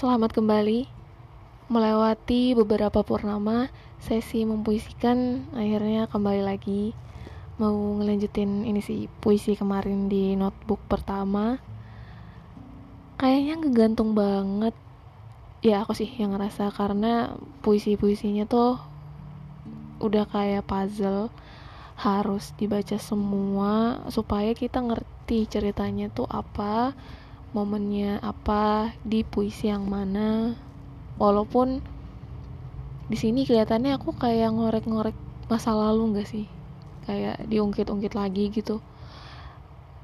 Selamat kembali. Melewati beberapa purnama sesi mempuisikan akhirnya kembali lagi. Mau ngelanjutin ini sih puisi kemarin di notebook pertama. Kayaknya ngegantung banget. Ya aku sih yang ngerasa karena puisi-puisinya tuh udah kayak puzzle. Harus dibaca semua supaya kita ngerti ceritanya tuh apa momennya apa di puisi yang mana. Walaupun di sini kelihatannya aku kayak ngorek-ngorek masa lalu nggak sih? Kayak diungkit-ungkit lagi gitu.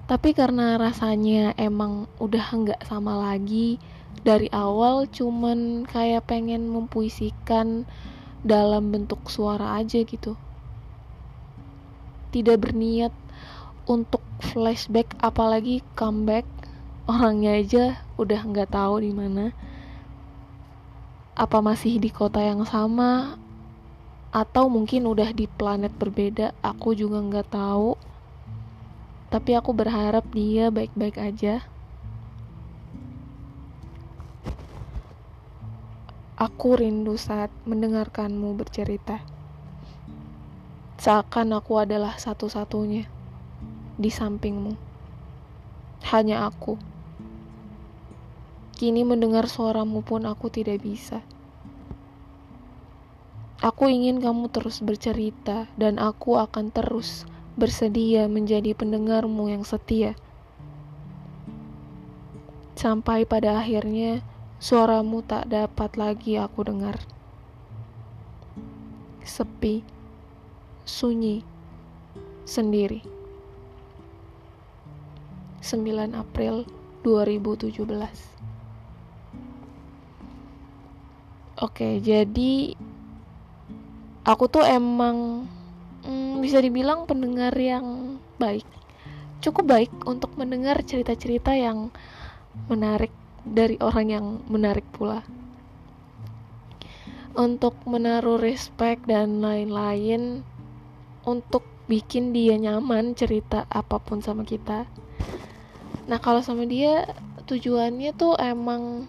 Tapi karena rasanya emang udah nggak sama lagi dari awal cuman kayak pengen mempuisikan dalam bentuk suara aja gitu. Tidak berniat untuk flashback apalagi comeback orangnya aja udah nggak tahu di mana. Apa masih di kota yang sama? Atau mungkin udah di planet berbeda aku juga nggak tahu. Tapi aku berharap dia baik-baik aja. Aku rindu saat mendengarkanmu bercerita. Seakan aku adalah satu-satunya di sampingmu. Hanya aku Kini mendengar suaramu pun aku tidak bisa. Aku ingin kamu terus bercerita dan aku akan terus bersedia menjadi pendengarmu yang setia. Sampai pada akhirnya suaramu tak dapat lagi aku dengar. Sepi, sunyi, sendiri. 9 April 2017 Oke, jadi aku tuh emang hmm, bisa dibilang pendengar yang baik. Cukup baik untuk mendengar cerita-cerita yang menarik dari orang yang menarik pula. Untuk menaruh respect dan lain-lain untuk bikin dia nyaman cerita apa pun sama kita. Nah, kalau sama dia tujuannya tuh emang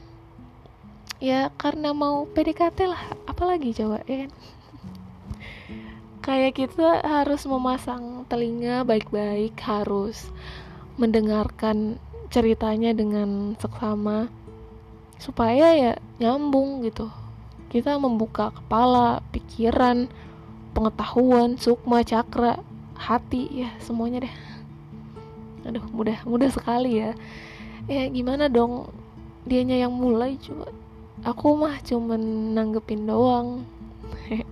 ya karena mau PDKT lah apalagi coba ya kan? Kayak kita harus memasang telinga baik-baik harus mendengarkan ceritanya dengan seksama supaya ya nyambung gitu. Kita membuka kepala pikiran pengetahuan sukma cakra hati ya semuanya deh. Aduh mudah mudah sekali ya. Ya gimana dong? Dianya yang mulai coba aku mah cuman nanggepin doang.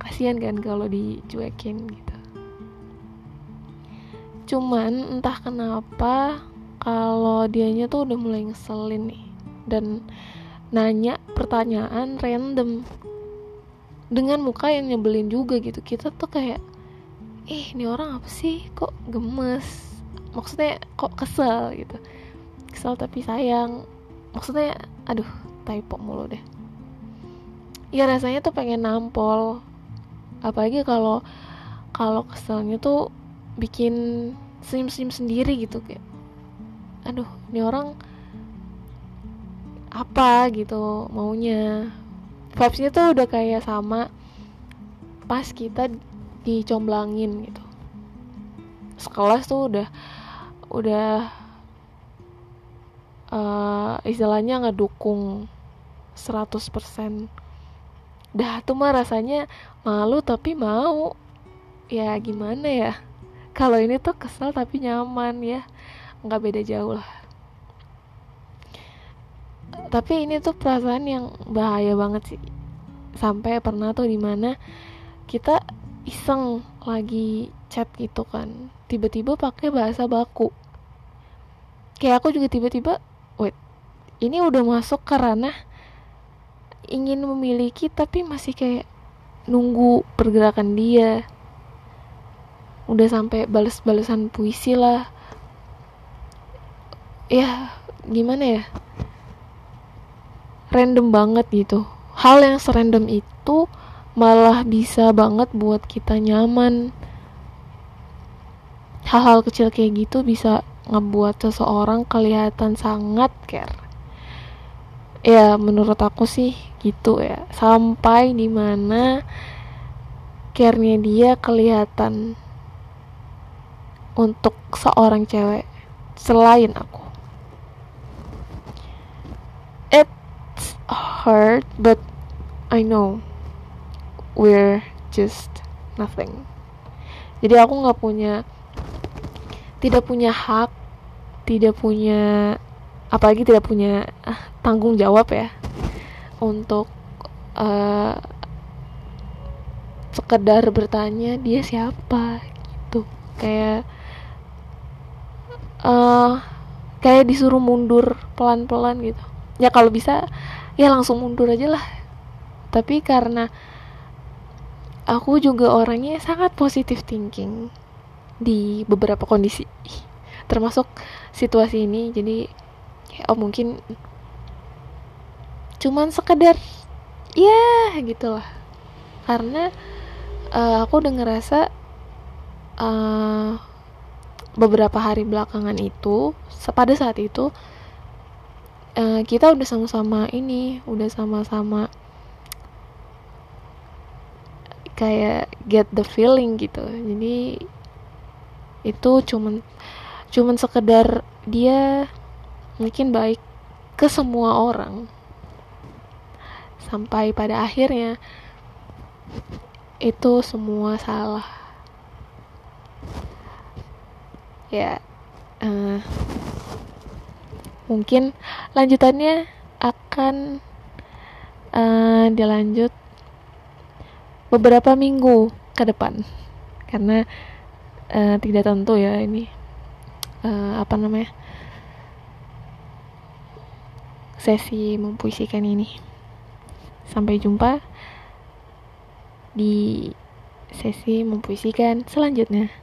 Kasihan kan kalau dicuekin gitu. Cuman entah kenapa kalau dianya tuh udah mulai ngeselin nih dan nanya pertanyaan random dengan muka yang nyebelin juga gitu. Kita tuh kayak ih ini orang apa sih? Kok gemes? Maksudnya kok kesel gitu. Kesel tapi sayang. Maksudnya aduh typo mulu deh. Ya rasanya tuh pengen nampol. Apalagi kalau kalau keselnya tuh bikin senyum-senyum sendiri gitu kayak aduh ini orang apa gitu maunya? Vibesnya tuh udah kayak sama pas kita dicomblangin gitu. Sekelas tuh udah udah uh, istilahnya ngedukung 100% dah tuh mah rasanya malu tapi mau. Ya gimana ya? Kalau ini tuh kesel tapi nyaman ya. Nggak beda jauh lah. Tapi ini tuh perasaan yang bahaya banget sih. Sampai pernah tuh di mana kita iseng lagi chat gitu kan. Tiba-tiba pakai bahasa baku. Kayak aku juga tiba-tiba wait ini udah masuk ke ranah ingin memiliki tapi masih kayak nunggu pergerakan dia. Udah sampai bales-balesan puisi lah. Ya gimana ya? Random banget gitu. Hal yang serandom itu malah bisa banget buat kita nyaman. Hal-hal kecil kayak gitu bisa ngebuat seseorang kelihatan sangat care ya menurut aku sih gitu ya. Sampai di mana care-nya dia kelihatan untuk seorang cewek selain aku. It's hard but I know we're just nothing. Jadi aku nggak punya tidak punya hak tidak punya apalagi tidak punya uh, tanggung jawab ya untuk uh, sekedar bertanya dia siapa? gitu. Kayak uh, kayak disuruh mundur pelan-pelan gitu. Ya kalau bisa ya langsung mundur aja lah. Tapi karena aku juga orangnya sangat positif thinking di beberapa kondisi termasuk situasi ini. Jadi oh mungkin cuman sekedar ya gitulah. Karena uh, aku udah ngerasa uh, beberapa hari belakangan itu pada saat itu uh, kita udah sama-sama ini udah sama-sama kayak get the feeling gitu. Jadi itu cuman cuman sekedar dia mungkin baik ke semua orang. Sampai pada akhirnya itu semua salah. Ya uh, mungkin lanjutannya akan uh, dilanjut beberapa minggu ke depan. Karena uh, tidak tentu ya ini uh, apa namanya sesi mempuisikan ini. Sampai jumpa di sesi mempuisikan selanjutnya